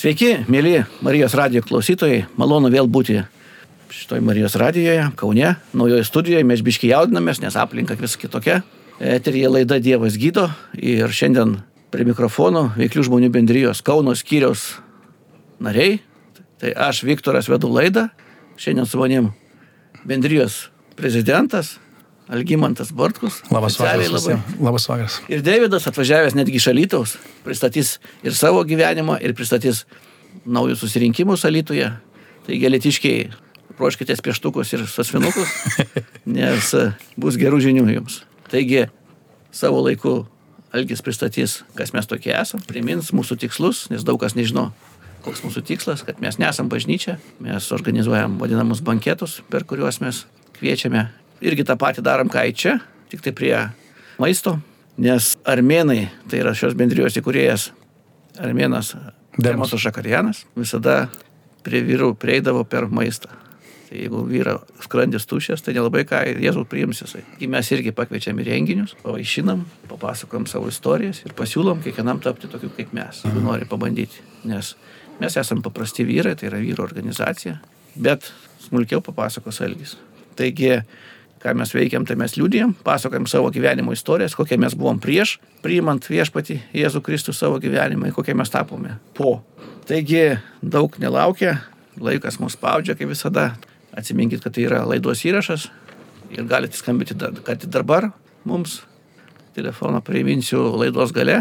Sveiki, mėly Marijos radijo klausytojai. Malonu vėl būti šitoj Marijos radijoje, Kaune, naujoje studijoje. Mes biški jaudinamės, nes aplinka vis kitokia. Eterija laida Dievas gydo ir šiandien prie mikrofono veiklių žmonių bendrijos Kauno skyriaus nariai. Tai aš, Viktoras, vedu laidą. Šiandien su manim bendrijos prezidentas Algymantas Bartkus. Labas vakaras. visiems. Labas vakaras. Ir Davidas atvažiavęs netgi iš Alytaus, pristatys ir savo gyvenimą, ir pristatys naujus susirinkimus Alytuje. Taigi, alitiškiai, ruoškitės pieštukus ir sasvinukus, nes e, bus gerų žinių jums. Taigi, savo laiku Algis pristatys, kas mes tokie esame, primins mūsų tikslus, nes daug kas nežino, koks mūsų tikslas, kad mes nesam bažnyčia, mes organizuojam vadinamus banketus, per kuriuos mes kviečiame irgi tą patį darom, ką į čia, tik tai prie maisto, nes armenai, tai yra šios bendrijos įkūrėjas, armenas Demas. Šakarianas, visada prie vyrų prieidavo per maistą. Tai jeigu vyra skrandis tušęs, tai nelabai ką Jėzus priims jisai. Ir mes irgi pakviečiam į renginius, pavaišinam, papasakojam savo istorijas ir pasiūlom kiekvienam tapti tokiu kaip mes, jeigu nori pabandyti. Nes mes esame paprasti vyrai, tai yra vyro organizacija, bet smulkiau papasakos Elgis. Taigi, ką mes veikiam, tai mes liūdėjom, pasakojam savo gyvenimo istorijas, kokie mes buvom prieš, priimant viešpati Jėzų Kristų savo gyvenimą, kokie mes tapome po. Taigi, daug nelaukia, laikas mus spaudžia, kaip visada. Atsiminkit, kad tai yra laidos įrašas ir galite skambinti, kad ir dabar mums. Telefoną priminsiu laidos gale,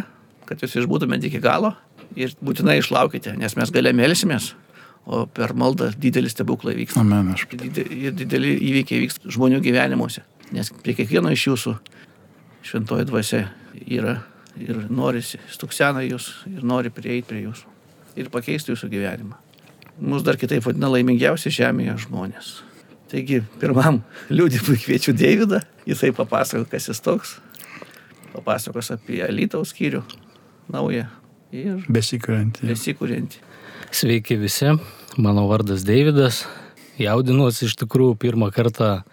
kad jūs išbūtumėte iki galo ir būtinai išlaukite, nes mes gale melsimės, o per maldą didelis stebuklai vyksta. Amen. Aš. Ir dideli įvykiai vyksta žmonių gyvenimuose. Nes prie kiekvieno iš jūsų šventoji dvasia yra ir norisi, stuksena jūs ir nori prieiti prie jūsų ir pakeisti jūsų gyvenimą. Mūsų dar kitaip vadina laimingiausi žemėje žmonės. Taigi, pirmam liūdimui kviečiu Deividą, jisai papasako, kas jis toks, papasakos apie Alytaus skyrių naują ir Besikuriantį. besikūrintį. Sveiki visi, mano vardas Deividas. Jaudinuosi iš tikrųjų pirmą kartą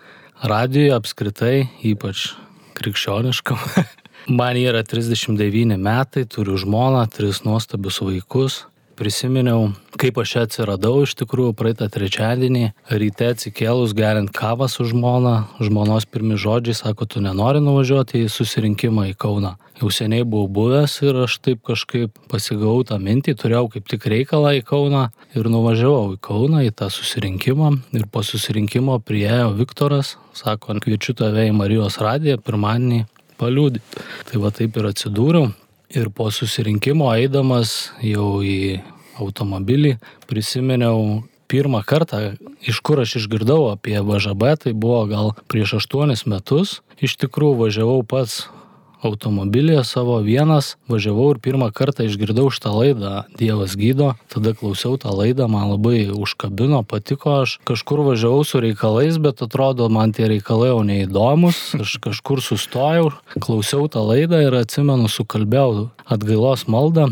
radijoje apskritai, ypač krikščioniškam. Man yra 39 metai, turiu žmoną, tris nuostabius vaikus. Prisiminiau, kaip aš čia atsiradau iš tikrųjų praeitą trečiadienį, ryte atsikėlus geriant kavą su žmona, žmonos pirmi žodžiai sako, tu nenori nuvažiuoti į susirinkimą į Kauną. Jau seniai buvau buvęs ir aš taip kažkaip pasigavau tą mintį, turėjau kaip tik reikalą į Kauną ir nuvažiavau į Kauną į tą susirinkimą ir po susirinkimo priejo Viktoras, sako, kviečiu tave į Marijos radiją pirmadienį paliūdyti. Tai va taip ir atsidūriau. Ir po susirinkimo eidamas jau į automobilį prisiminiau pirmą kartą, iš kur aš išgirdau apie VŽB, tai buvo gal prieš aštuonis metus. Iš tikrųjų važiavau pats automobilyje savo vienas, važiavau ir pirmą kartą išgirdau šitą laidą Dievas gydo, tada klausiau tą laidą, man labai užkabino, patiko, aš kažkur važiavau su reikalais, bet atrodo man tie reikalai jau neįdomus, aš kažkur sustojau, klausiau tą laidą ir atsimenu, sukalbėjau atgailos maldą,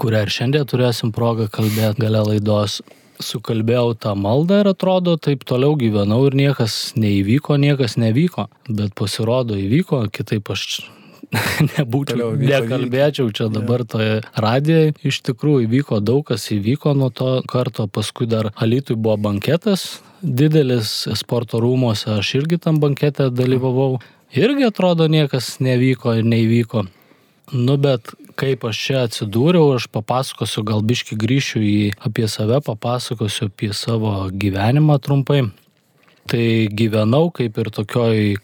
kurią ir šiandien turėsim progą kalbėti gale laidos. Sukalbėjau tą maldą ir atrodo, taip toliau gyvenau ir niekas neįvyko, niekas nevyko, bet pasirodo įvyko, kitaip aš nebūčiau, nekalbėčiau čia dabar toje radijoje. Iš tikrųjų įvyko daug kas įvyko nuo to karto, paskui dar Alitui buvo banketas didelis sporto rūmose, aš irgi tam bankete dalyvavau. Irgi atrodo niekas nevyko ir neįvyko. Nu, bet kaip aš čia atsidūriau, aš papasakosiu, gal biški grįšiu į apie save, papasakosiu apie savo gyvenimą trumpai. Tai gyvenau kaip ir tokioj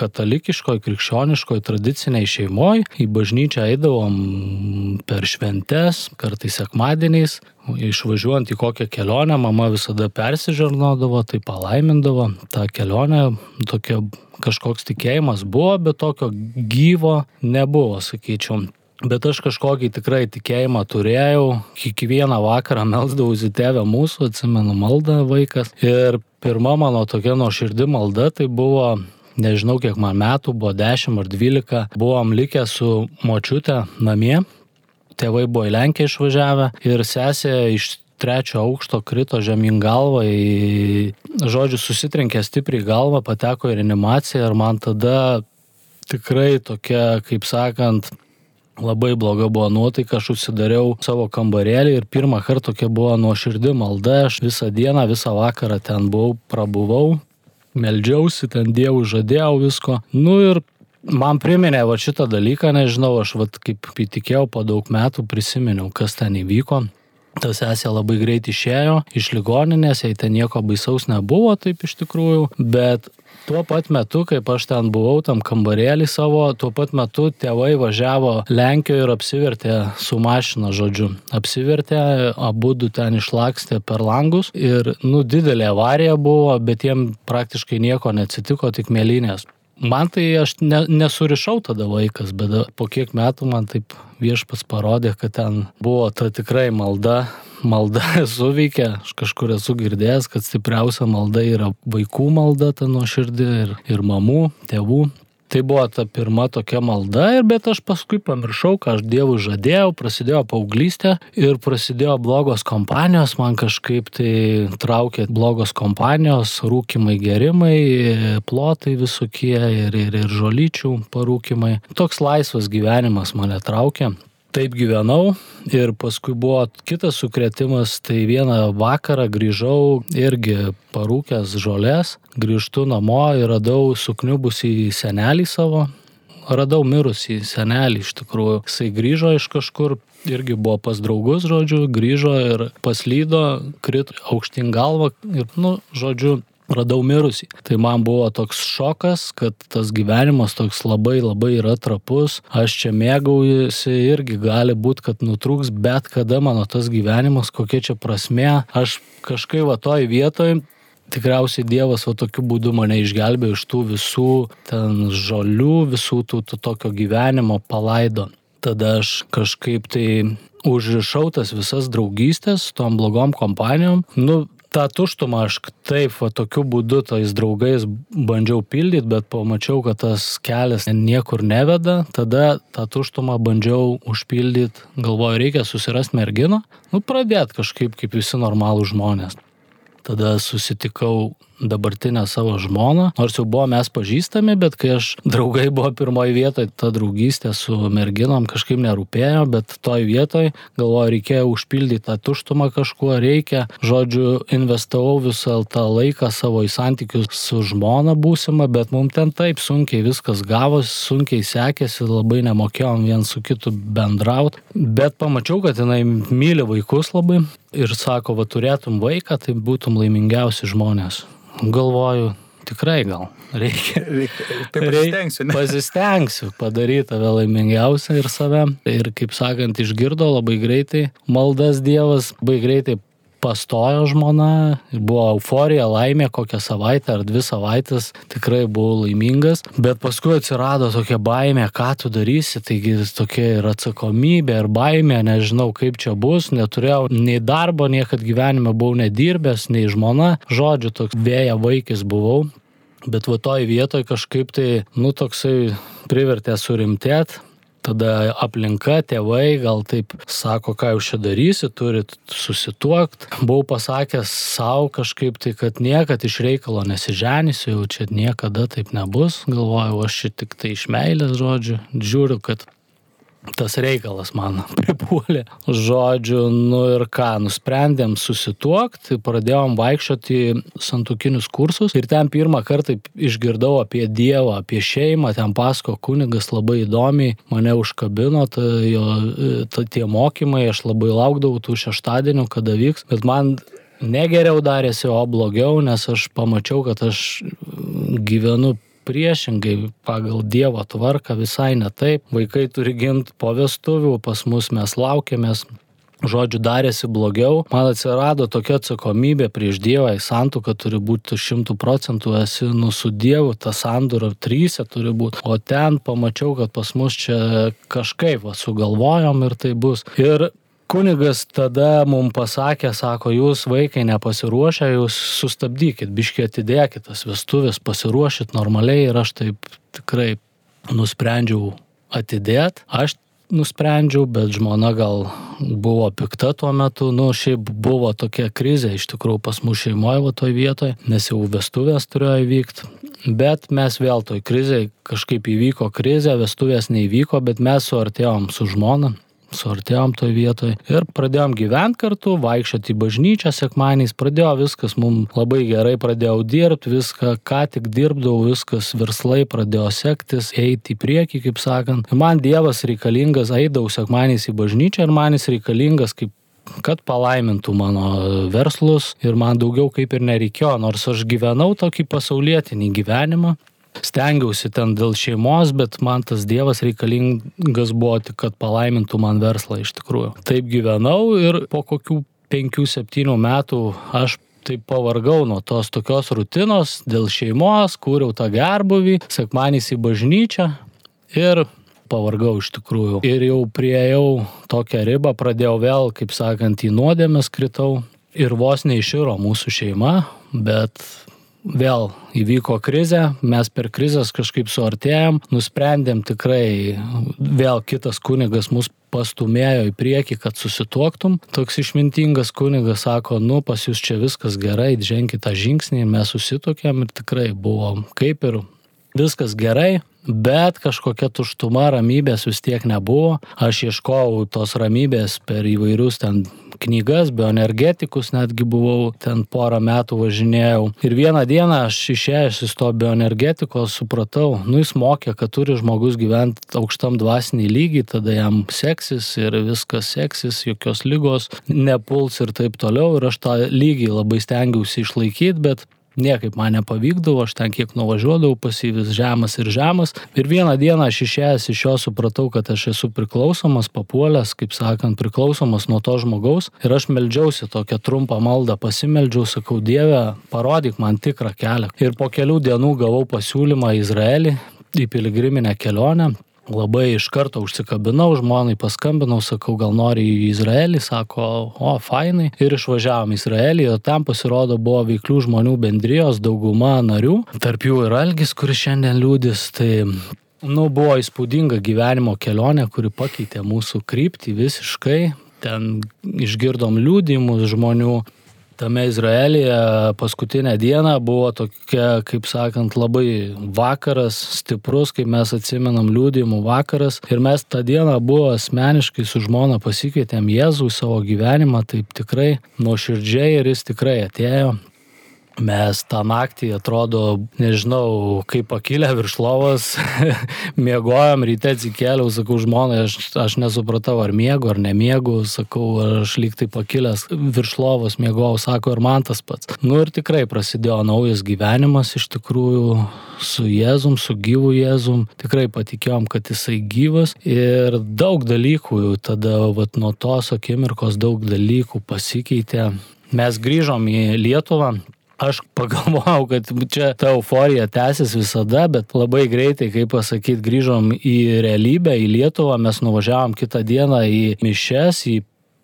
katalikiškoj, krikščioniškoj, tradiciniai šeimoje. Į bažnyčią eidavom per šventes, kartais sekmadieniais. Išvažiuojant į kokią kelionę, mama visada persižarnodavo, tai palaimindavo. Ta kelionė tokia kažkoks tikėjimas buvo, bet tokio gyvo nebuvo, sakyčiau. Bet aš kažkokį tikrai tikėjimą turėjau, kiekvieną vakarą melsdavausi tėvę mūsų, atsimenu maldą vaikas. Ir pirma mano tokia nuoširdi malda tai buvo nežinau kiek man metų, buvo 10 ar 12, buvom likę su močiute namie, tėvai buvo į Lenkiją išvažiavę ir sesė iš trečio aukšto krito žemyn galvą, į, žodžiu, susitrenkė stipriai galvą, pateko į reanimaciją ir man tada tikrai tokia, kaip sakant, labai bloga buvo nuotaika, aš užsidariau savo kambarėlį ir pirmą kartą tokia buvo nuoširdi malda, aš visą dieną, visą vakarą ten buvau, prabuvau, meldžiausi, ten dievų žadėjau visko. Nu ir man priminė va šitą dalyką, nežinau, aš va kaip įtikėjau po daug metų prisiminiau, kas ten įvyko. Ta sesė labai greit išėjo iš ligoninės, jai ten nieko baisaus nebuvo, taip iš tikrųjų, bet tuo pat metu, kaip aš ten buvau tam kambarėlį savo, tuo pat metu tėvai važiavo Lenkijoje ir apsivertė su mašina, žodžiu. Apsivertė, abu du ten išlakstė per langus ir, nu, didelė avarija buvo, bet jiem praktiškai nieko neatsitiko, tik mėlynės. Man tai aš ne, nesurišau tada vaikas, bet po kiek metų man taip viešpas parodė, kad ten buvo ta tikrai malda, malda suveikia, aš kažkur esu girdėjęs, kad stipriausia malda yra vaikų malda, ta nuoširdį ir, ir mamų, tėvų. Tai buvo ta pirma tokia malda, ir bet aš paskui pamiršau, ką aš Dievui žadėjau, prasidėjo paauglystė ir prasidėjo blogos kompanijos, man kažkaip tai traukė blogos kompanijos, rūkimai gerimai, plotai visokie ir, ir, ir žolyčių parūkimai. Toks laisvas gyvenimas mane traukė taip gyvenau ir paskui buvo kitas sukretimas, tai vieną vakarą grįžau irgi parūkęs žolės, grįžtu namo ir radau sukniubusį senelį savo, radau mirusį senelį iš tikrųjų. Jisai grįžo iš kažkur, irgi buvo pas draugus, žodžiu, grįžo ir paslydo, krito aukštin galvą ir, nu, žodžiu, radau mirusį. Tai man buvo toks šokas, kad tas gyvenimas toks labai labai yra trapus, aš čia mėgaujusi irgi gali būti, kad nutrūks bet kada mano tas gyvenimas, kokia čia prasme, aš kažkaip va toj vietoj tikriausiai Dievas va tokiu būdu mane išgelbėjo iš tų visų ten žolių, visų tų, tų tokio gyvenimo palaido. Tada aš kažkaip tai užrišau tas visas draugystės tom blogom kompanijom. Nu, tą tuštumą aš taip, va, tokiu būdu tais draugais bandžiau pildyti, bet pamačiau, kad tas kelias niekur neveda, tada tą tuštumą bandžiau užpildyti, galvoju, reikia susirasti merginą, nu pradėti kažkaip kaip visi normalūs žmonės. Tada susitikau dabartinę savo žmoną, nors jau buvo mes pažįstami, bet kai aš draugai buvo pirmoji vietoje, ta draugystė su merginom kažkaip nerūpėjo, bet toj vietoj galvoju, reikėjo užpildyti tą tuštumą kažkuo, reikia, žodžiu, investavau visą tą laiką savo į santykius su žmona būsima, bet mums ten taip sunkiai viskas gavosi, sunkiai sekėsi, labai nemokėjom vien su kitu bendrauti, bet pamačiau, kad jinai myli vaikus labai ir sako, va turėtum vaiką, tai būtum laimingiausi žmonės galvoju, tikrai gal reikia. Reikia, tai pasistengsiu, ne? Pasistengsiu padaryti tave laimingiausią ir save. Ir kaip sakant, išgirdo labai greitai maldas Dievas, labai greitai pastojo žmona, buvo euforija, laimė kokią savaitę ar dvi savaitės, tikrai buvau laimingas, bet paskui atsirado tokia baimė, ką tu darysi, taigi tokia ir atsakomybė, ir baimė, nežinau kaip čia bus, neturėjau nei darbo, niekad gyvenime buvau nedirbęs, nei žmona, žodžiu, toks vėja vaikis buvau. Bet va toj vietoj kažkaip tai, nu, toksai privertė surimtėti, tada aplinka, tėvai gal taip sako, ką jūs čia darysi, turit susituokti. Buvau pasakęs savo kažkaip tai, kad niekada iš reikalo nesiženysiu, jau čia niekada taip nebus. Galvojau, aš čia tik tai iš meilės žodžių. Žiūriu, kad tas reikalas man pripuolė. Žodžiu, nu ir ką, nusprendėm susituokti, pradėjom vaikščioti santukinius kursus ir ten pirmą kartą išgirdau apie Dievą, apie šeimą, ten pasko kunigas labai įdomiai, mane užkabino, ta, jo, ta, tie mokymai, aš labai laukdavau tų šeštadienių, kada vyks, bet man negeriau darėsi, o blogiau, nes aš pamačiau, kad aš gyvenu priešingai pagal Dievo tvarką visai ne taip. Vaikai turi gimti po vestuvių, pas mus mes laukiamės. Žodžiu, darėsi blogiau, man atsirado tokia atsakomybė prieš Dievą, į santuoką turi būti šimtų procentų, esi nu su Dievu, ta sandura trysia turi būti, o ten pamačiau, kad pas mus čia kažkaip va, sugalvojom ir tai bus. Ir kunigas tada mums pasakė, sako, jūs vaikai nepasiruošę, jūs sustabdykit, biškiai atidėkit tas vestuvės, pasiruošit normaliai ir aš taip tikrai nusprendžiau atidėti. Aš nusprendžiau, bet žmona gal buvo pikta tuo metu, nu šiaip buvo tokia krizė iš tikrųjų pas mus šeimoje va toj vietoje, nes jau vestuvės turėjo įvykti. Bet mes vėl toj krizėje kažkaip įvyko krizė, vestuvės neįvyko, bet mes suartėjom su žmona, suartėjom toj vietoj ir pradėjom gyventi kartu, vaikščioti į bažnyčią sekmaniais, pradėjo viskas mums labai gerai, pradėjau dirbti, viską, ką tik dirbdavau, viskas verslai pradėjo sektis, eiti į priekį, kaip sakant. Man Dievas reikalingas, eidavau sekmaniais į bažnyčią ir man jis reikalingas kaip kad palaimintų mano verslus ir man daugiau kaip ir nereikėjo, nors aš gyvenau tokį pasaulietinį gyvenimą, stengiausi ten dėl šeimos, bet man tas Dievas reikalingas buvo tik, kad palaimintų man verslą iš tikrųjų. Taip gyvenau ir po kokių 5-7 metų aš taip pavargau nuo tos tokios rutinos dėl šeimos, kūriau tą gerbuvį, sekmanys į bažnyčią ir pavargau iš tikrųjų. Ir jau prieėjau tokią ribą, pradėjau vėl, kaip sakant, į nuodėmės kritau ir vos neiširo mūsų šeima, bet vėl įvyko krizė, mes per krizės kažkaip suartėjom, nusprendėm tikrai, vėl kitas kunigas mus pastumėjo į priekį, kad susituoktum. Toks išmintingas kunigas sako, nu pas jūs čia viskas gerai, ženkite tą žingsnį, mes susitokėm ir tikrai buvo kaip ir viskas gerai, bet kažkokia tuštuma, ramybės vis tiek nebuvo. Aš ieškojau tos ramybės per įvairius ten knygas, bioenergetikus, netgi buvau ten porą metų važinėjau. Ir vieną dieną aš išėjęs iš to bioenergetikos supratau, nu jis mokė, kad turi žmogus gyventi aukštam dvasiniai lygiai, tada jam seksis ir viskas seksis, jokios lygos nepuls ir taip toliau. Ir aš tą lygį labai stengiausi išlaikyti, bet niekaip man nepavykdavo, aš ten kiek nuvažiuodavau, pasyvis žemas ir žemas. Ir vieną dieną aš išėjęs iš jo supratau, kad aš esu priklausomas, papuolęs, kaip sakant, priklausomas nuo to žmogaus. Ir aš meldžiausi tokią trumpą maldą, pasimeldžiau, sakau, Dieve, parodyk man tikrą kelią. Ir po kelių dienų gavau pasiūlymą į Izraelį, į piligriminę kelionę labai iš karto užsikabinau, žmonai paskambinau, sakau, gal nori į Izraelį, sako, o, fainai. Ir išvažiavom į Izraelį, o ten pasirodo buvo veiklių žmonių bendrijos, dauguma narių, tarp jų ir Algis, kuris šiandien liūdis. Tai Nu, buvo įspūdinga gyvenimo kelionė, kuri pakeitė mūsų kryptį visiškai. Ten išgirdom liūdimus žmonių, tame Izraelyje paskutinę dieną buvo tokia, kaip sakant, labai vakaras, stiprus, kaip mes atsimenam liūdimų vakaras. Ir mes tą dieną buvo asmeniškai su žmona pasikvietėm Jėzų į savo gyvenimą, taip tikrai nuoširdžiai ir jis tikrai atėjo. Mes tą naktį atrodo, nežinau, kaip pakilę virš lovos, miegojom, ryte atsikėliau, sakau žmonai, aš, aš nesupratau, ar miegu, ar nemiegu, sakau, aš lyg tai pakilęs virš lovos miegojau, sako, ir man tas pats. Nu ir tikrai prasidėjo naujas gyvenimas iš tikrųjų su Jėzum, su gyvu Jėzum, tikrai patikėjom, kad jisai gyvas ir daug dalykų tada, vat, nuo tos akimirkos daug dalykų pasikeitė. Mes grįžom į Lietuvą, aš pagalvojau, kad čia ta euforija tęsis visada, bet labai greitai, kaip pasakyti, grįžom į realybę, į Lietuvą, mes nuvažiavom kitą dieną į Mišes, į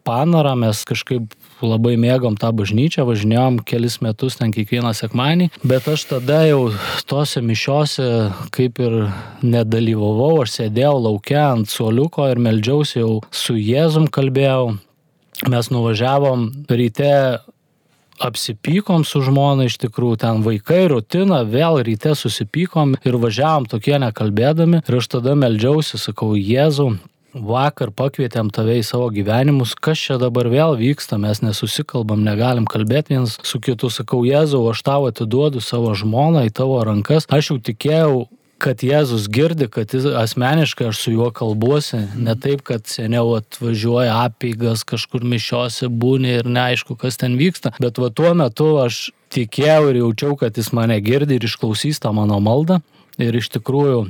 Panorą, mes kažkaip labai mėgom tą bažnyčią, važinėjom kelis metus ten kiekvieną sekmanį, bet aš tada jau tose mišiose kaip ir nedalyvavau, aš sėdėjau laukia ant suoliuko ir meldžiausi jau su Jėzum kalbėjau. Mes nuvažiavom ryte apsipykom su žmona iš tikrųjų, ten vaikai, rutina, vėl ryte susipykom ir važiavom tokie nekalbėdami. Ir aš tada meldžiausi, sakau, Jėzau, vakar pakvietėm tave į savo gyvenimus, kas čia dabar vėl vyksta, mes nesusikalbam, negalim kalbėti vienas su kitu, sakau, Jėzau, aš tau atiduodu savo žmoną į tavo rankas, aš jau tikėjau kad Jėzus girdi, kad jis asmeniškai aš su juo kalbuosi, ne taip, kad seniau atvažiuoja apeigas, kažkur mišiose būni ir neaišku, kas ten vyksta, bet va tuo metu aš tikėjau ir jaučiau, kad jis mane girdi ir išklausys tą mano maldą ir iš tikrųjų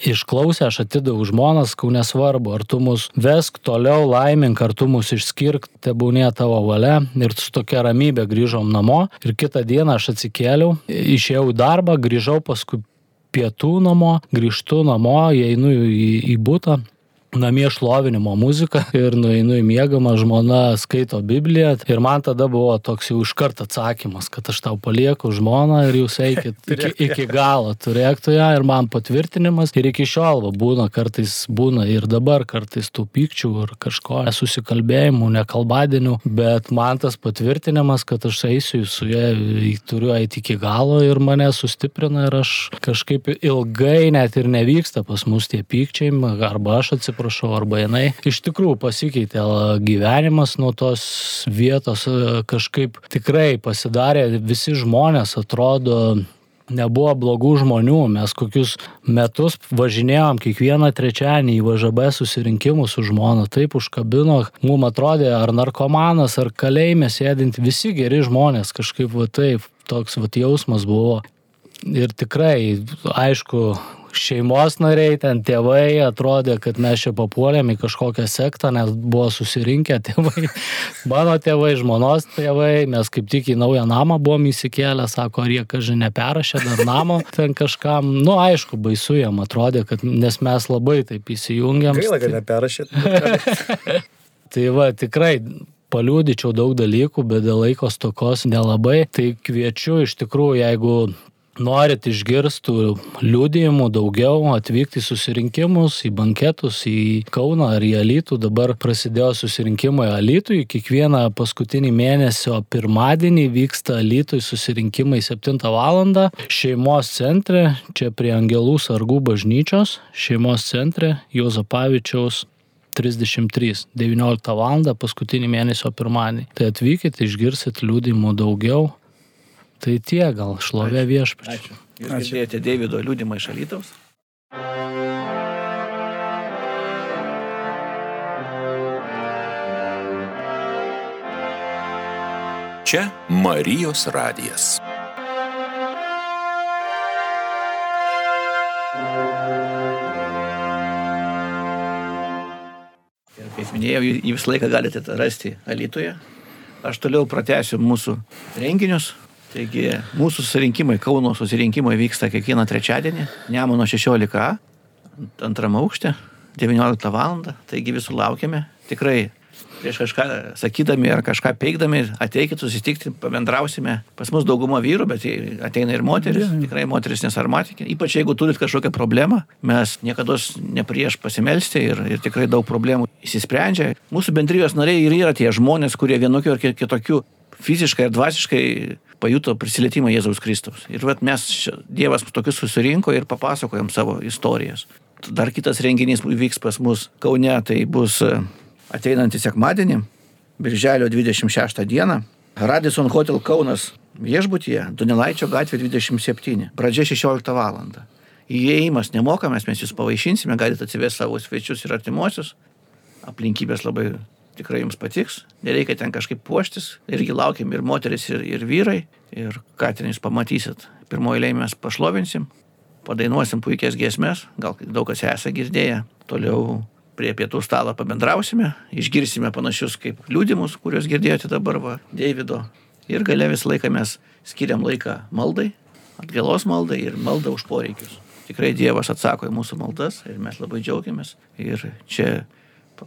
išklausę, aš atidaviau žmonas, kau nesvarbu, ar tu mus vesk toliau laimink, ar tu mus išskirk, te būnė tavo valia. Ir su tokia ramybė grįžom namo. Ir kitą dieną aš atsikėliau, išėjau į darbą, grįžau paskui pietų namo, grįžtu namo, einu į, į būtą namie šlovinimo muziką ir nueinu į miegamą, žmona skaito Bibliją. Ir man tada buvo toks jau iškart atsakymas, kad aš tau palieku žmoną ir jūs eikit iki, iki galo, turėktų ją. Ir man patvirtinimas. Ir iki šiol va, būna kartais, būna ir dabar kartais tų pykčių ir kažko nesusikalbėjimų, nekalbadienių, bet man tas patvirtinimas, kad aš eisiu su ja, turiu eiti iki galo ir mane sustiprina ir aš kažkaip ilgai net ir nevyksta pas mus tie pykčiai, arba aš atsiprašau atsiprašau, arba jinai. Iš tikrųjų pasikeitė gyvenimas nuo tos vietos, kažkaip tikrai pasidarė, visi žmonės atrodo nebuvo blogų žmonių, mes kokius metus važinėjom kiekvieną trečiąjį į VŽB susirinkimus su žmona, taip užkabino, mums atrodė ar narkomanas, ar kalėjime sėdint, visi geri žmonės, kažkaip va taip, toks va jausmas buvo. Ir tikrai, aišku, šeimos nariai, ten tėvai atrodė, kad mes čia papuolėm į kažkokią sektą, nes buvo susirinkę tėvai, mano tėvai, žmonos tėvai, mes kaip tik į naują namą buvom įsikėlę, sako, ar jie kažkai neperašė dar namo, ten kažkam, nu aišku, baisu jam atrodė, kad, nes mes labai taip įsijungiam. Gaila, kad neperašė. tai va, tikrai paliūdyčiau daug dalykų, bet dėl laiko stokos nelabai. Tai kviečiu iš tikrųjų, jeigu norit išgirstų liūdėjimų daugiau, atvykti į susirinkimus, į banketus, į Kauną ar į Alytų. Dabar prasidėjo susirinkimai Alytui. Kiekvieną paskutinį mėnesio pirmadienį vyksta Alytui susirinkimai 7 val. Šeimos centre, čia prie Angelų sargų bažnyčios, šeimos centre Jozapavičiaus 33, 19 val. paskutinį mėnesio pirmadienį. Tai atvykit, išgirsit liūdimų daugiau, Tai tie gal šlovė viešpačiui. Ačiū. Jūs girdėjote Davido liūdimą iš Alytaus? Čia Marijos radijas. Kaip minėjau, jį visą laiką galite rasti Alytuje. Aš toliau pratęsiu mūsų renginius. Taigi mūsų susirinkimai, Kauno susirinkimai vyksta kiekvieną trečiadienį, Nemono 16, antram aukšte, 19 val. Taigi visų laukiame. Tikrai prieš kažką sakydami ar kažką peikdami, ateikit susitikti, pabendrausime. Pas mus dauguma vyrų, bet ateina ir moteris, tikrai moteris nesarmatikė. Ypač jeigu turit kažkokią problemą, mes niekada ne prieš pasimelsti ir, ir tikrai daug problemų įsisprendžia. Mūsų bendrijos nariai ir yra tie žmonės, kurie vienokiu ar kitokiu fiziškai ir dvasiškai pajuto prisilietimą Jėzaus Kristaus. Ir vat, mes, Dievas tokius susirinko ir papasakojom savo istorijas. Dar kitas renginys vyks pas mus Kaune, tai bus e, ateinantį sekmadienį, birželio 26 dieną, Radisson Hotel Kaunas viešbutyje, Donelaičio gatvė 27, pradžia 16 val. Įėjimas nemokamas, mes jūs pavaišinsime, galite atsivesti savo svečius ir artimuosius. Aplinkybės labai tikrai jums patiks, nereikia ten kažkaip puoštis, irgi laukiam ir moteris, ir, ir vyrai, ir ką ten jūs pamatysit. Pirmoji eilė mes pašlovinsim, padainuosim puikias giesmės, gal daug kas esate girdėję, toliau prie pietų stalo pabendrausime, išgirsime panašius kaip liūdimus, kuriuos girdėjote dabar, va, Davido. Ir gale visą laiką mes skiriam laiką maldai, atgalos maldai ir maldą už poreikius. Tikrai Dievas atsako į mūsų maldas ir mes labai džiaugiamės. Ir čia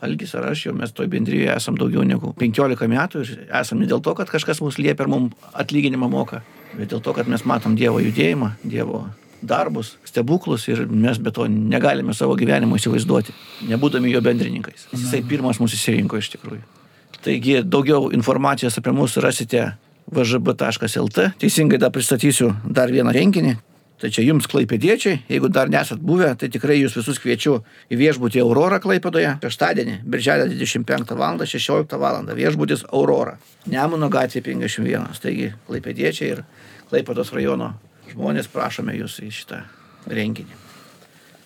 Algis ar aš jau mes toj bendryje esam daugiau negu 15 metų ir esam ne dėl to, kad kažkas mums liepia ir mums atlyginimą moka, bet dėl to, kad mes matom Dievo judėjimą, Dievo darbus, stebuklus ir mes be to negalime savo gyvenimo įsivaizduoti, nebūdami jo bendrininkais. Jisai pirmas mūsų įsirinko iš tikrųjų. Taigi daugiau informacijos apie mus rasite vžb.lt. Teisingai dar pristatysiu dar vieną renginį, Tai čia jums klaipėdiečiai, jeigu dar nesat buvę, tai tikrai jūs visus kviečiu į viešbutį Aurora Klaipėdoje, šeštadienį, birželio 25 val. 16 val. viešbutis Aurora, Nemuno gatvė 51. Taigi klaipėdiečiai ir Klaipėdos rajono žmonės prašome jūs į šitą renginį.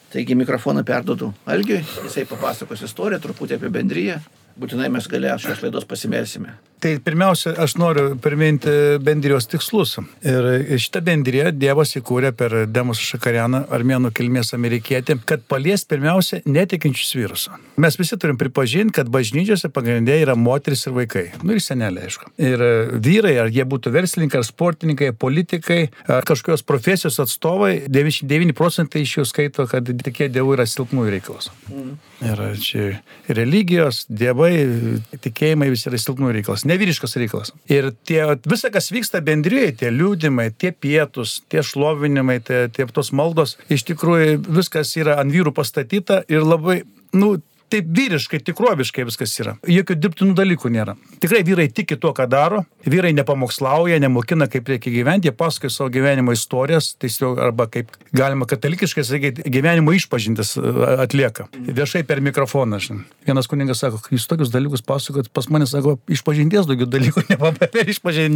Taigi mikrofoną perdodu Algiui, jisai papasakos istoriją, truputį apie bendryją. Būtinai mes galę šios laidos pasimelsime. Tai pirmiausia, aš noriu priminti bendrijos tikslus. Ir šitą bendriją Dievas įkūrė per Demus Šakarianą, armėnų kilmės amerikietį, kad palies pirmiausia netikinčius vyrus. Mes visi turim pripažinti, kad bažnyčiose pagrindė yra moteris ir vaikai. Nu ir senelė, aišku. Ir vyrai, ar jie būtų verslininkai, ar sportininkai, politikai, ar kažkokios profesijos atstovai, 99 procentai iš jų skaito, kad tikė Dievų yra silpnųjų reikalas. Mm. Ir čia religijos, dievai, tikėjimai visi yra silpnųjų reikalas nevyriškas reikalas. Ir tie, visa, kas vyksta bendrijoje, tie liūdimai, tie pietus, tie šlovinimai, tie, tie tos maldos, iš tikrųjų viskas yra ant vyrų pastatyta ir labai, nu, taip vyriškai, tikroviškai viskas yra. Jokių dirbtinų dalykų nėra. Tikrai vyrai tiki tuo, ką daro, vyrai nepamokslauja, nemokina, kaip reikia gyventi, jie pasakoja savo gyvenimo istorijas, tiesiog arba kaip galima katalikiškai sakyti, gyvenimo išpažintis atlieka. Viešai per mikrofoną. Žin. Vienas kuningas sako, jūs tokius dalykus pasakojat, pas mane sako, išpažinties daugiau dalykų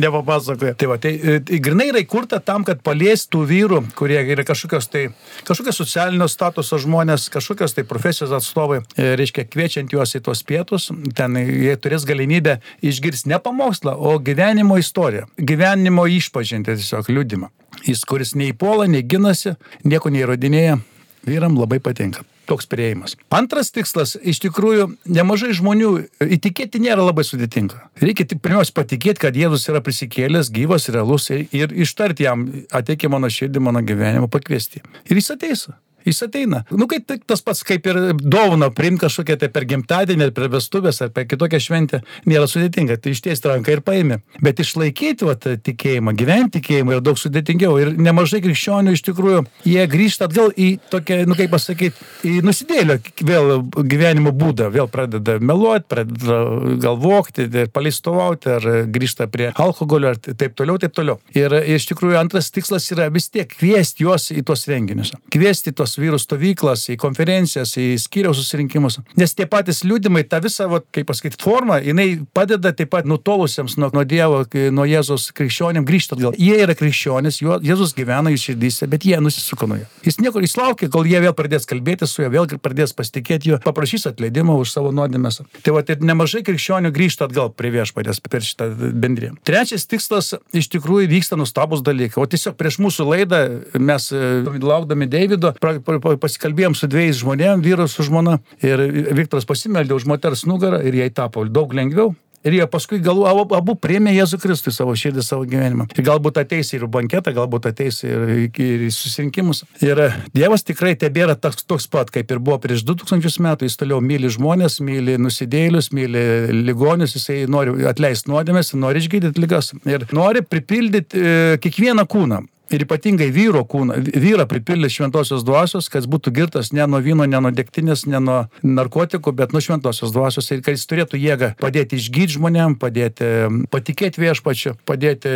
nepapasakoja. Tai va, tai, tai grinai yra įkurta tam, kad paliestų vyrų, kurie yra kažkokios tai, kažkokios socialinio statuso žmonės, kažkokios tai profesijos atstovai. Ir reiškia kviečiant juos į tuos pietus, ten jie turės galimybę išgirsti ne pamokslą, o gyvenimo istoriją, gyvenimo išpažinti tiesiog liūdimą. Jis, kuris nei puola, nei ginasi, nieko neįrodinėja, vyram labai patinka toks prieimas. Antras tikslas, iš tikrųjų, nemažai žmonių įtikėti nėra labai sudėtinga. Reikia tik pirmiausia patikėti, kad Jėzus yra prisikėlęs, gyvas, realus ir, ištarti jam, ateik į mano širdį, mano gyvenimą, pakviesti. Ir jis ateis. Jis ateina. Nu, kaip tas pats, kaip ir dovana, priimti kažkokią tai per gimtadienį, ar per vestuvės, ar per kitokią šventę, nėra sudėtinga. Tai ištiesti ranką ir paėmė. Bet išlaikyti vat, tikėjimą, gyventi tikėjimą yra daug sudėtingiau. Ir nemažai krikščionių iš tikrųjų, jie grįžta atgal į tokią, nu kaip pasakyti, į nusidėlio vėl gyvenimo būdą. Vėl pradeda meluoti, pradeda galvokti, paleistovauti, ar grįžta prie alkoholio, ar taip toliau, taip toliau. Ir iš tikrųjų antras tikslas yra vis tiek kviesti juos į tuos renginius. Kviesti tos tas vyrų stovyklas, į konferencijas, į skyriaus susirinkimus. Nes tie patys liūdimai, ta visa, va, kaip pasakyti, forma, jinai padeda taip pat nutolusiems nuo, nuo Dievo, nuo Jėzos krikščionėm grįžti atgal. Jie yra krikščionys, Jėzus gyvena jų širdyse, bet jie nusisuko nuo jo. Jis niekur įslaukė, kol jie vėl pradės kalbėti su juo, vėl pradės pasitikėti juo, paprašys atleidimo už savo nuodėmės. Tai va, tai nemažai krikščionių grįžta atgal prie viešpatės per šitą bendriją. Trečias tikslas iš tikrųjų vyksta nustabus dalykai. O tiesiog prieš mūsų laidą mes e, laukdami Davido pasikalbėjom su dviejais žmonėm, vyras su žmona, ir Viktoras pasimeldė už moters nugarą ir jai tapo daug lengviau. Ir jie paskui gal abu, priemė Jėzų Kristų į savo širdį, savo gyvenimą. Ir galbūt ateis ir banketą, galbūt ateis ir, ir į susirinkimus. Ir Dievas tikrai tebėra toks, toks pat, kaip ir buvo prieš 2000 metų. Jis toliau myli žmonės, myli nusidėlius, myli ligonius, jisai nori atleisti nuodėmės, nori išgydyti lygas ir nori pripildyti e, kiekvieną kūną ir ypatingai vyro kūną, vyrą pripildė šventosios dvasios, kad būtų girtas ne nuo vyno, ne nuo degtinės, ne nuo narkotikų, bet nuo šventosios dvasios ir kad jis turėtų jėgą padėti išgydyti žmonėm, padėti patikėti viešpačiu, padėti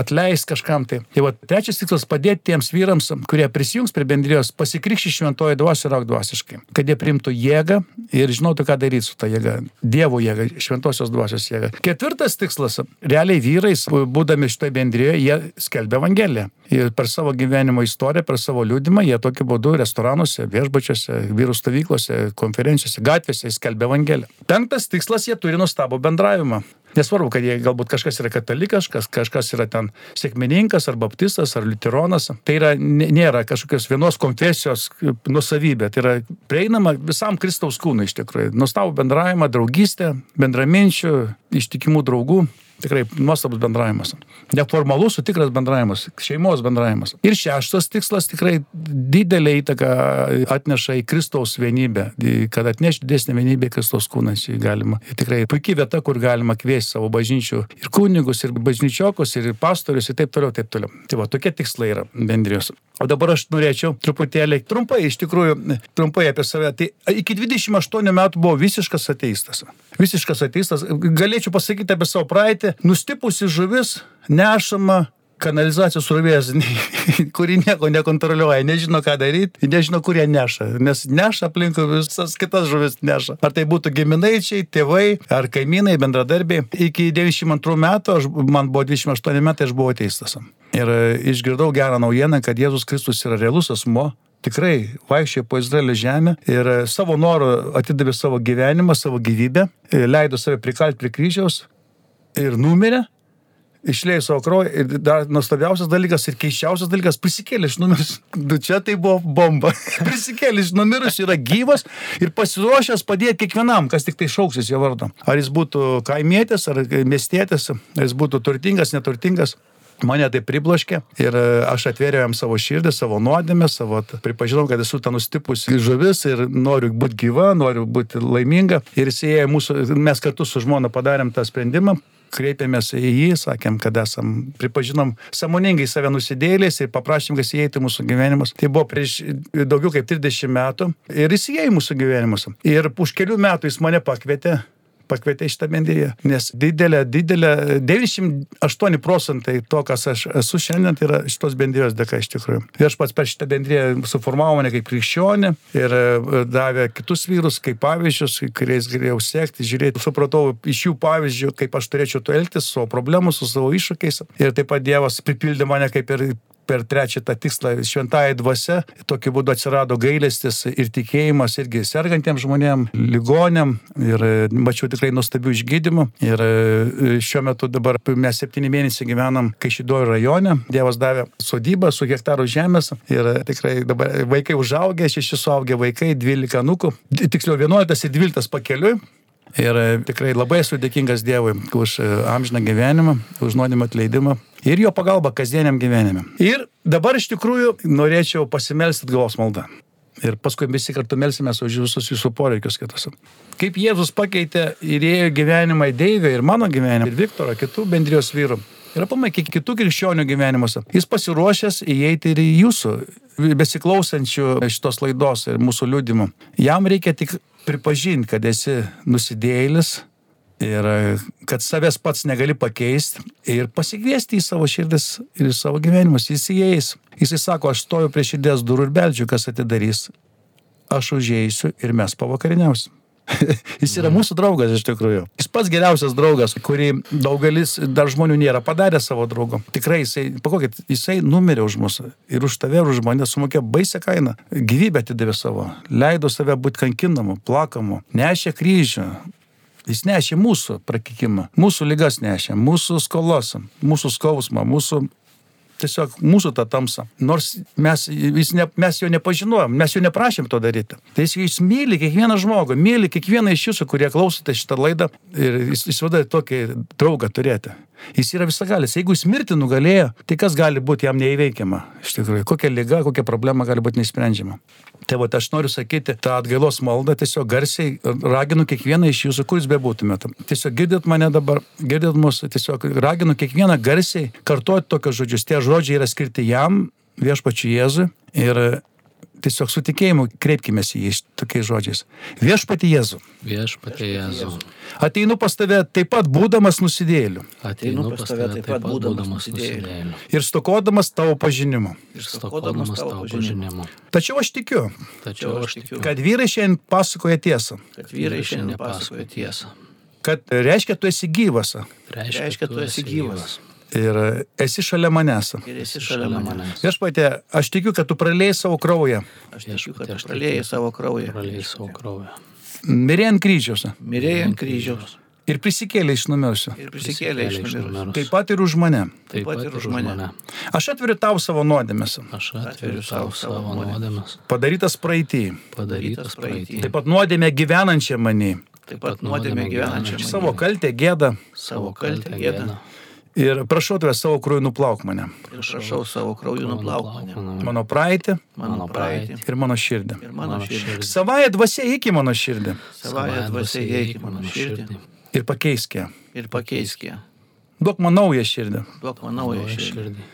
atleisti kažkam. Tai, tai va, trečias tikslas - padėti tiems vyrams, kurie prisijungs prie bendrijos, pasikrikščiai šventoje dvasioje ir aukdvasiškai, kad jie primtų jėgą ir žinotų, ką daryti su ta jėga. Dievo jėga, šventosios dvasios jėga. Ketvirtas tikslas - realiai vyrais, būdami šitoje bendrijoje, jie skelbia Evangeliją. Ir per savo gyvenimo istoriją, per savo liūdimą, jie tokiu būdu restoranuose, viešbačiuose, vyrų stovyklose, konferencijose, gatvėse skelbia Evangeliją. Penktas tikslas, jie turi nuostabų bendravimą. Nesvarbu, kad jie galbūt kažkas yra katalikas, kažkas yra ten sėkmininkas, ar baptistas, ar liuteronas. Tai yra, nėra kažkokios vienos konfesijos nusavybė. Tai yra prieinama visam Kristaus kūnui iš tikrųjų. Nuostabų bendravimą, draugystę, bendraminčių, ištikimų draugų. Tikrai nuostabus bendravimas. Neformalus, tikras bendravimas, šeimos bendravimas. Ir šeštas tikslas tikrai didelį įtaką atneša į Kristaus vienybę, kad atneš didesnį vienybę Kristaus kūnas. Galima. Tikrai puikiai vieta, kur galima kviesti savo bažnyčių ir kunigus, ir bažnyčiokus, ir pastorius, ir taip toliau, taip toliau. Tai va, tokie tikslai yra bendrijos. O dabar aš norėčiau truputėlį trumpai, iš tikrųjų, trumpai apie save. Tai iki 28 metų buvo visiškas ateistas. Visiškas ateistas. Galėčiau pasakyti apie savo praeitį. Nustipusi žuvis nešama kanalizacijos srovės, kuri nieko nekontroliuoja, nežino ką daryti, nežino, kur ją neša, nes neša aplinkui visas kitas žuvis neša. Ar tai būtų giminaičiai, tėvai, ar kaimynai, bendradarbiai. Iki 92 metų, aš, man buvo 28 metai, aš buvau teistas. Ir išgirdau gerą naujieną, kad Jėzus Kristus yra realus asmo, tikrai vaikščiojo po Izraelio žemę ir savo noru atidavė savo gyvenimą, savo gyvybę, leido save prikalti prie kryžiaus, ir numirė, išlėjo savo kraują ir dar nuostabiausias dalykas ir keiščiausias dalykas prisikėlė iš numirusių. Du čia tai buvo bomba. prisikėlė iš numirusių, yra gyvas ir pasiruošęs padėti kiekvienam, kas tik tai šauksis jo vardu. Ar jis būtų kaimietis, ar miestietis, ar jis būtų turtingas, neturtingas. Mane tai pribloškė ir e, aš atvėriau jam savo širdį, savo nuodėmę, savo, pripažinau, kad esu ta nustipusi žuvis ir noriu būti gyva, noriu būti laiminga. Ir jis įėjo mūsų, mes kartu su žmona padarėm tą sprendimą, kreipėmės į jį, sakėm, kad esam, pripažinom samoningai save nusidėlės ir paprašėm, kad jis įeitų mūsų gyvenimus. Tai buvo prieš daugiau kaip 30 metų ir jis įėjo į mūsų gyvenimus. Ir už kelių metų jis mane pakvietė pakvietė šitą bendriją. Nes didelė, didelė, 98 procentai to, kas aš esu šiandien, tai yra šitos bendrijos dėka iš tikrųjų. Ir aš pats per šitą bendriją suformavau mane kaip krikščionį ir e, davė kitus vyrus kaip pavyzdžius, kuriais galėjau sekti, žiūrėti. Supratau iš jų pavyzdžių, kaip aš turėčiau to elgtis, su problemų, su savo iššūkiais. Ir taip pat Dievas pripildė mane kaip ir per trečią tą tikslą šventąją dvasę. Tokiu būdu atsirado gailestis ir tikėjimas irgi sergantiems žmonėms, ligonėm ir e, mačiau tikrai nuostabių išgydymų. Ir e, šiuo metu dabar mes septyni mėnesiai gyvenam Kaišidojų rajone. Dievas davė sodybą su hektaru žemės ir tikrai dabar vaikai užaugę, šeši suaugę vaikai, dvylika nukų, tiksliau vienuoliktas ir dvyliktas pakeliui. Ir tikrai labai esu dėkingas Dievui už amžiną gyvenimą, už nuodėmę atleidimą ir jo pagalbą kasdieniam gyvenime. Ir dabar iš tikrųjų norėčiau pasimelsti atgalos maldą. Ir paskui visi kartu melsimės už visus jūsų poreikius kitus. Kaip Jėzus pakeitė ir ėjo gyvenimą į Deivę ir mano gyvenimą, ir Viktoro, kitų bendrijos vyrų. Ir apamai kitų krikščionių gyvenimuose. Jis pasiruošęs įeiti ir į jūsų besiklausančių šitos laidos ir mūsų liūdimų. Jam reikia tik pripažinti, kad esi nusidėjėlis ir kad savęs pats negali pakeisti ir pasikviesti į savo širdis ir į savo gyvenimus. Jis įeis. Jisai sako, aš stoju prie širdies durų ir beldžiu, kas atidarys. Aš užėsiu ir mes pavakariniausim. Jis yra mūsų draugas iš tikrųjų. Jis pats geriausias draugas, kurį daugelis dar žmonių nėra padarę savo draugu. Tikrai jisai, pakokit, jisai numirė už mus ir už tave, ir už mane sumokė baisę kainą. Gyvybę atidavė savo, leido save būti kankinamu, plakamu, nešė kryžių. Jis nešė mūsų prakikimą, mūsų lygas nešė, mūsų skolos, mūsų skausmą, mūsų tiesiog mūsų tą tamsą. Nors mes, ne, mes jo nepažinojom, mes jo neprašėm to daryti. Tai jis, jis myli kiekvieną žmogų, myli kiekvieną iš jūsų, kurie klausote šitą laidą ir jis, jis vada tokį draugą turėti. Jis yra visagalis. Jeigu jis mirti nugalėjo, tai kas gali būti jam neįveikiama? Iš tikrųjų, kokia lyga, kokia problema gali būti neįsprendžiama. Tai va, aš noriu sakyti, tą atgailos maldą tiesiog garsiai raginu kiekvieną iš jūsų, kuris bebūtumėte. Tiesiog girdit mane dabar, girdit mus, tiesiog raginu kiekvieną garsiai kartuoti tokius žodžius. Tie žodžiai yra skirti jam, viešpačiu Jėzui. Ir tiesiog su tikėjimu kreipkime į jį tokiais žodžiais. Viešpati Jėzu. Viešpati Jėzu. Ateinu pas tave taip pat būdamas nusidėliu. Ateinu pas tave taip pat būdamas nusidėliu. Ir stokodamas tavo pažinimo. Ir stokodamas tavo pažinimo. Tačiau aš tikiu, Tačiau aš tikiu, kad vyrai šiandien pasakoja tiesą. Kad vyrai šiandien pasakoja tiesą. Kad reiškia, tu esi gyvas. Reiškia, tu esi gyvas. Ir esi šalia manęs. Ir esi šalia manęs. Viešpatė, aš tikiu, kad tu pralėjai savo kraują. Aš tikiu, kad Viešpatie, aš pralėjai savo kraują. Pralėjai savo kraują. Mirė ant kryžiaus. Mirėjai ant kryžiaus. Ir prisikėlė iš numirusių. Ir prisikėlė iš numirusių. Taip pat ir už mane. Taip pat ir už mane. Aš atveriu tau savo nuodėmės. Aš atveriu savo savo nuodėmes, Padarytas praeitį. padarytas praeitį. Taip pat nuodėmė gyvenančią manį. Taip pat nuodėmė gyvenančią Savo kaltę, gėdą. savo kaltę gėdą. Ir prašau tavęs savo krūjų nuplauk mane. Ir prašau savo krauju nuplauk mane. Mano praeitį Mano praeitį. ir mano širdį. Ir mano širdį. Savąją dvasia iki mano širdį. Savąją dvasią įeik į mano širdį. Ir pakeisk ją. Ir pakeisk ją. Duok man naują širdį. Duok man Naują širdį.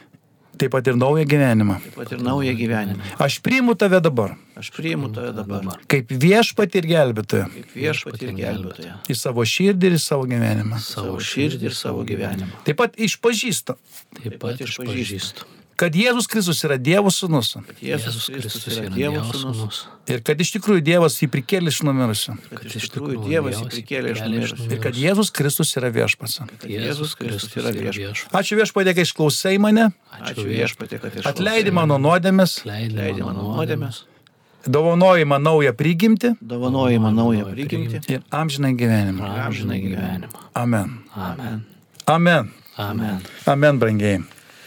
Taip pat ir naują gyvenimą. Taip pat ir naują gyvenimą. Aš priimu tave dabar. Aš priimu tave dabar. Kaip viešpat ir gelbėtoją. Kaip viešpatį ir gelbėtoją. Į savo širdį ir į savo gyvenimą. Savo širdį ir savo gyvenimą. Taip pat išpažįstu, Taip pat išpažįstu. Kad Jėzus Kristus yra Dievo sūnus. Jėzus Kristus yra Dievo sūnus. Ir kad iš tikrųjų Dievas jį prikėlė iš numirusių. Kad iš tikrųjų Dievas jį prikėlė iš numirusių. Ir kad Jėzus Kristus yra viešpats. Kad Jėzus Kristus yra viešpatį. Ačiū viešpatė, kai išklausai mane, Ačiū viešpatį, kad išklausai atleidi mano nuodėmės, Leidai mano nuodėmės. dovanoji man naują prigimtį Dovanoji man naują prigimtį. ir amžinai gyvenimą. Amžinai gyvenimą. Amen. Amen. Amen. Amen. Amen, brangiai.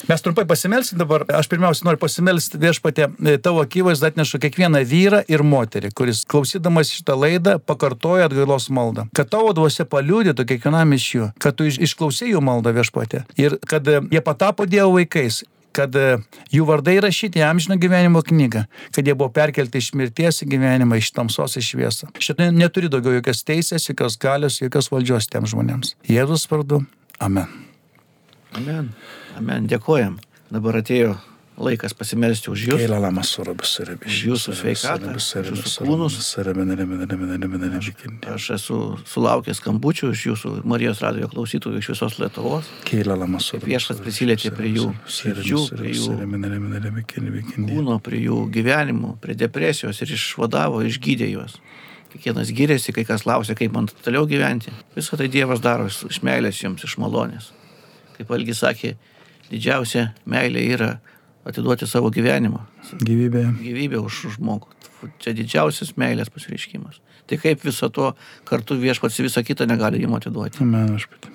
Mes trumpai pasimelsim dabar. Aš pirmiausia noriu pasimelsti viešpatė tavo akivaizdą atnešu kiekvieną vyrą ir moterį, kuris klausydamas šitą laidą pakartoja atgailos maldą. Kad tavo dvasia paliūdėtų kiekvienam iš jų, kad tu iš- išklausai jų maldą viešpatė. Ir kad e, jie patapo Dievo vaikais kad e, jų vardai rašyti į amžino gyvenimo knygą, kad jie buvo perkelti iš mirties į gyvenimą, iš tamsos į šviesą. Šitą neturi daugiau jokios teisės, jokios galios, jokios valdžios tiem žmonėms. Jėzus vardu. Amen. Amen. Amen. Dėkojam. Dabar atėjo laikas pasimelsti už jūs. Už jūsų sveikatą, už jūsų kūnus. Aš esu sulaukęs skambučių iš jūsų Marijos radijo klausytojų iš visos Lietuvos. Viešpats prisilietė prie jų širdžių, prie jų kūno, prie jų gyvenimų, prie depresijos ir išvadavo, išgydė juos. Kiekvienas gyrėsi, kai kas klausė, kaip man toliau gyventi. Visą tai Dievas daro iš iš meilės jums, iš malonės. Kaip Algis sakė, didžiausia meilė yra atiduoti savo gyvenimą, Gyvybė. gyvybę už žmogų. Čia didžiausias meilės pasireiškimas. Tai kaip viso to kartu viešpats visą kitą negali jums atiduoti. Amen, aš pat.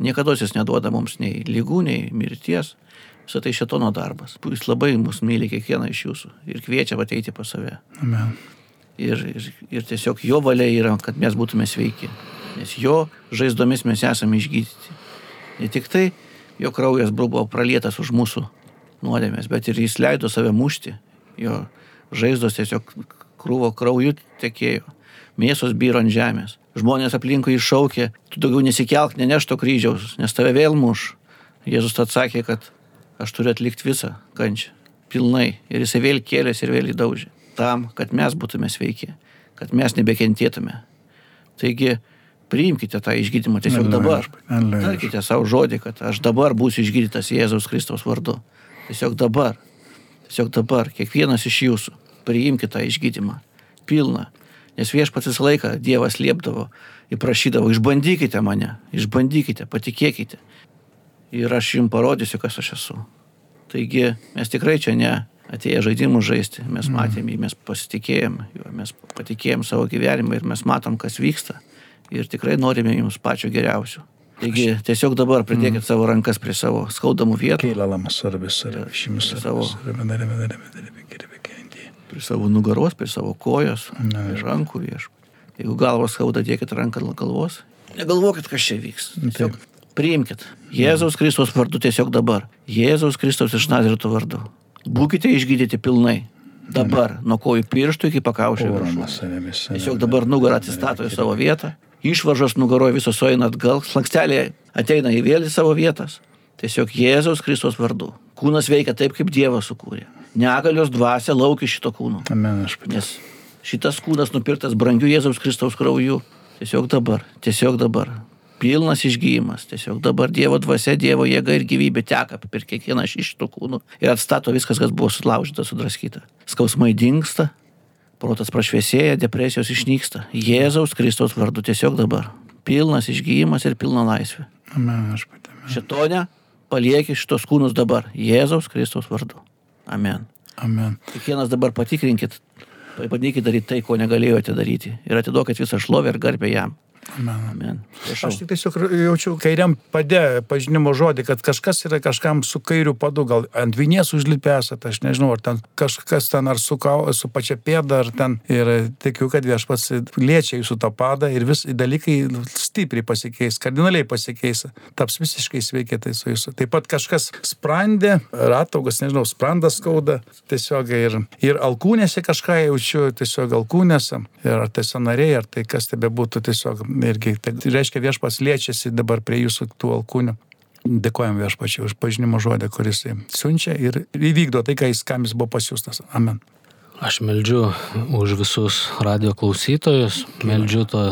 Niekada jis neduoda mums nei lygų, nei mirties. Visą tai šetono darbas. Jis labai mus myli kiekvieną iš jūsų ir kviečia ateiti pas save. Amen. Ir, ir, ir tiesiog jo valia yra, kad mes būtume sveiki. Nes jo žaizdomis mes esame išgydyti. Ne tik tai jo kraujas buvo pralietas už mūsų nuodėmės, bet ir jis leido save mušti. Jo žaizdos tiesiog krūvo krauju tekėjo. Mėsos byro ant žemės. Žmonės aplinkui iššaukė, tu daugiau nesikelk, neneš to kryžiaus, nes tave vėl muš. Jėzus atsakė, kad aš turiu atlikti visą kančią. Pilnai. Ir jisai vėl kėlėsi ir vėl įdaužė. Tam, kad mes būtume sveiki. Kad mes nebekentėtume. Taigi, priimkite tą išgydymą tiesiog Alleluja, dabar. alleluja. Tarkite savo žodį, kad aš dabar būsiu išgydytas Jėzaus Kristaus vardu. Tiesiog dabar. Tiesiog dabar. Kiekvienas iš jūsų. Priimkite tą išgydymą. Pilną. Nes viešpats visą laiką Dievas liepdavo ir prašydavo, išbandykite mane, išbandykite, patikėkite. Ir aš jums parodysiu, kas aš esu. Taigi mes tikrai čia ne atėję žaidimų žaisti, mes matėm jį, mes pasitikėjom, juo, mes patikėjom savo gyvenimą ir mes matom, kas vyksta. Ir tikrai norime jums pačio geriausio. Taigi tiesiog dabar pridėkit savo rankas prie savo skaudamų vietų, prie savo nugaros, prie savo kojos, prie rankų viešų. Jeigu galvos skauda, dėkit ranką ant galvos. Negalvokit, kas čia vyks. Tiesiog priimkit. Jėzaus Kristaus vardu tiesiog dabar. Jėzaus Kristaus iš Nazirito vardu. Būkite išgydyti pilnai. Dabar, nuo kojų pirštų iki pakaušio viršūnės. Tiesiog dabar nugarą atsistato į savo vietą. Išvaržos nugaroje visos sueina atgal, slanksteliai ateina į vėl į savo vietas. Tiesiog Jėzaus Kristos vardu. Kūnas veikia taip, kaip Dievas sukūrė. Negalios dvasia laukia šito kūno. Amen, aš pat. Nes šitas kūnas nupirktas brangiu Jėzaus Kristaus krauju. Tiesiog dabar, tiesiog dabar. Pilnas išgyjimas. Tiesiog dabar Dievo dvasia, Dievo jėga ir gyvybė teka per kiekvieną iš šitų kūnų ir atstato viskas, kas buvo sulaužyta, sudraskyta. Skausmai dinksta, protas prašviesėja, depresijos išnyksta. Jėzaus Kristaus vardu tiesiog dabar. Pilnas išgyjimas ir pilna laisvė. Amen, aš pat. Šitone palieki šitos kūnus dabar. Jėzaus Kristaus vardu. Amen. Amen. Kiekvienas dabar patikrinkit, pabandykit daryti tai, ko negalėjote daryti. Ir atiduokit visą šlovę ir garbę jam. Amen. Amen. Prašau. Aš tik tiesiog jaučiu kairiam padė pažinimo žodį, kad kažkas yra kažkam su kairiu padu, gal ant vinies užlipęs, aš nežinau, ar ten kažkas ten ar su, kau, su pačia pėda, ar ten. Ir tikiu, kad viešpats liečia jūsų tą padą ir vis dalykai stipriai pasikeis, kardinaliai pasikeis, taps visiškai sveiki tai su jūsų. Taip pat kažkas sprendė, rataugas, nežinau, sprandas skauda, tiesiog ir, ir alkūnėse kažką jaučiu, tiesiog alkūnėse, ir ar tai sanariai, ar tai kas tebe būtų tiesiog irgi, tai reiškia viešpas liečiasi dabar prie jūsų tų alkūnių. Dėkojam viešpačiai už pažinimo žodį, kuris siunčia ir įvykdo tai, ką jis, kam jis buvo pasiūstas. Amen. Aš meldžiu už visus radio klausytojus, meldžiu to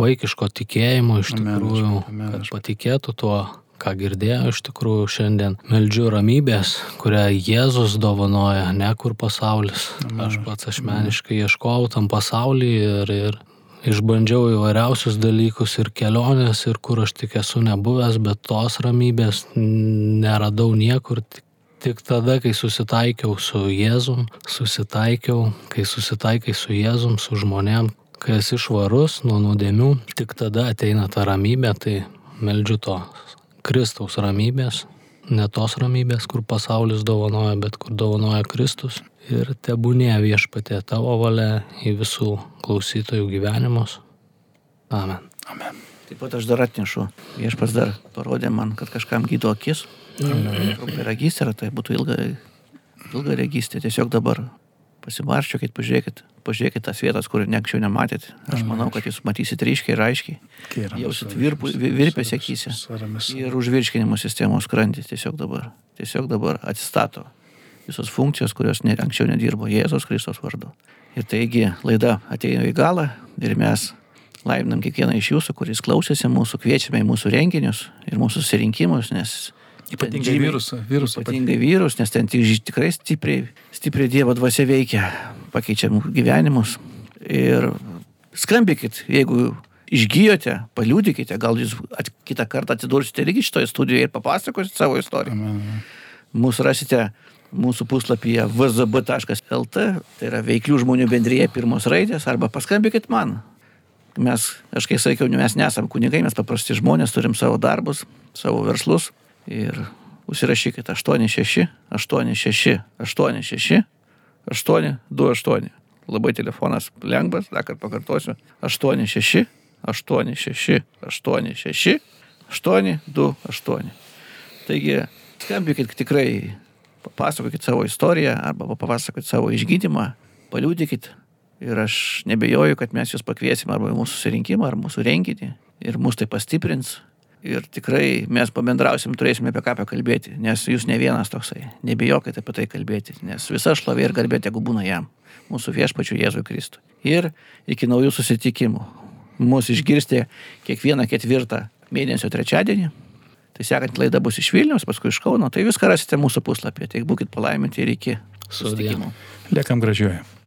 vaikiško tikėjimo iš Amen, tikrųjų, amen, kad patikėtų tuo, ką girdėjo iš tikrųjų šiandien. Meldžiu ramybės, kurią Jėzus dovanoja, ne kur pasaulis. Aš pats asmeniškai ieškojau tam pasaulyje ir, ir išbandžiau įvairiausius dalykus ir kelionės, ir kur aš tik esu nebuvęs, bet tos ramybės neradau niekur. Tik Tik tada, kai susitaikiau su Jėzum, susitaikiau, kai susitaikai su Jėzum, su žmonėm, kai esi švarus nuo nuodėmių, tik tada ateina ta ramybė, tai meldžiu to Kristaus ramybės, ne tos ramybės, kur pasaulis dovanoja, bet kur dovanoja Kristus. Ir tebūnė viešpatė tavo valia į visų klausytojų gyvenimus. Amen. Amen. Taip pat aš dar atnešu. Viešpas dar parodė man, kad kažkam gydo akis. Trumpiragystė, ar tai būtų ilga, ilga regystė. Tiesiog dabar pasimarščiokit, pažiūrėkit, pažiūrėkit tas vietas, kur anksčiau nematėt. Aš manau, kad jūs matysit ryškiai ir aiškiai. Jausit virpu- vi- virpes akyse. Ir užvirškinimo sistemos skrandį tiesiog dabar. Tiesiog dabar atsistato visos funkcijos, kurios ne, anksčiau nedirbo Jėzos Kristos vardu. Ir taigi laida atėjo į galą ir mes laiminam kiekvieną iš jūsų, kuris klausėsi mūsų, kviečiame į mūsų renginius ir mūsų susirinkimus, nes Ypatingai žymiai- virusą. virusą Ypatingai vyrus, nes ten tikrai stipriai, stipriai Dievo dvasia veikia, pakeičia gyvenimus. Ir skambykit, jeigu išgyjote, paliūdikite, gal jūs at, kitą kartą atidursite irgi šitoje studijoje ir papasakosit savo istoriją. Mūsų rasite mūsų puslapyje vzb.lt, tai yra veiklių žmonių bendryje pirmos raidės, arba paskambykit man. Mes, aš kai sakiau, mes nesam kunigai, mes paprasti žmonės, turim savo darbus, savo verslus ir užsirašykite 86, 86, 86, 828. Labai telefonas lengvas, dar kartą pakartosiu. 86, 86, 86, 828. Taigi, skambykit tikrai, papasakokit savo istoriją arba papasakokit savo išgydymą, paliūdikit ir aš nebejoju, kad mes jūs pakviesim arba į mūsų susirinkimą, ar mūsų renginį ir mus tai pastiprins. Ir tikrai mes pabendrausim, turėsime apie ką pakalbėti, nes jūs ne vienas toksai. Nebijokite apie tai kalbėti, nes visa šlovė ir garbė tegu būna jam, mūsų viešpačiu Jėzui Kristui. Ir iki naujų susitikimų. Mūsų išgirsti kiekvieną ketvirtą mėnesio trečiadienį. Tai sekant laida bus iš Vilnius, paskui iš Kauno. Tai viską rasite mūsų puslapyje. Tai būkit palaiminti ir iki Sudie. susitikimų. Liekam gražiuoju.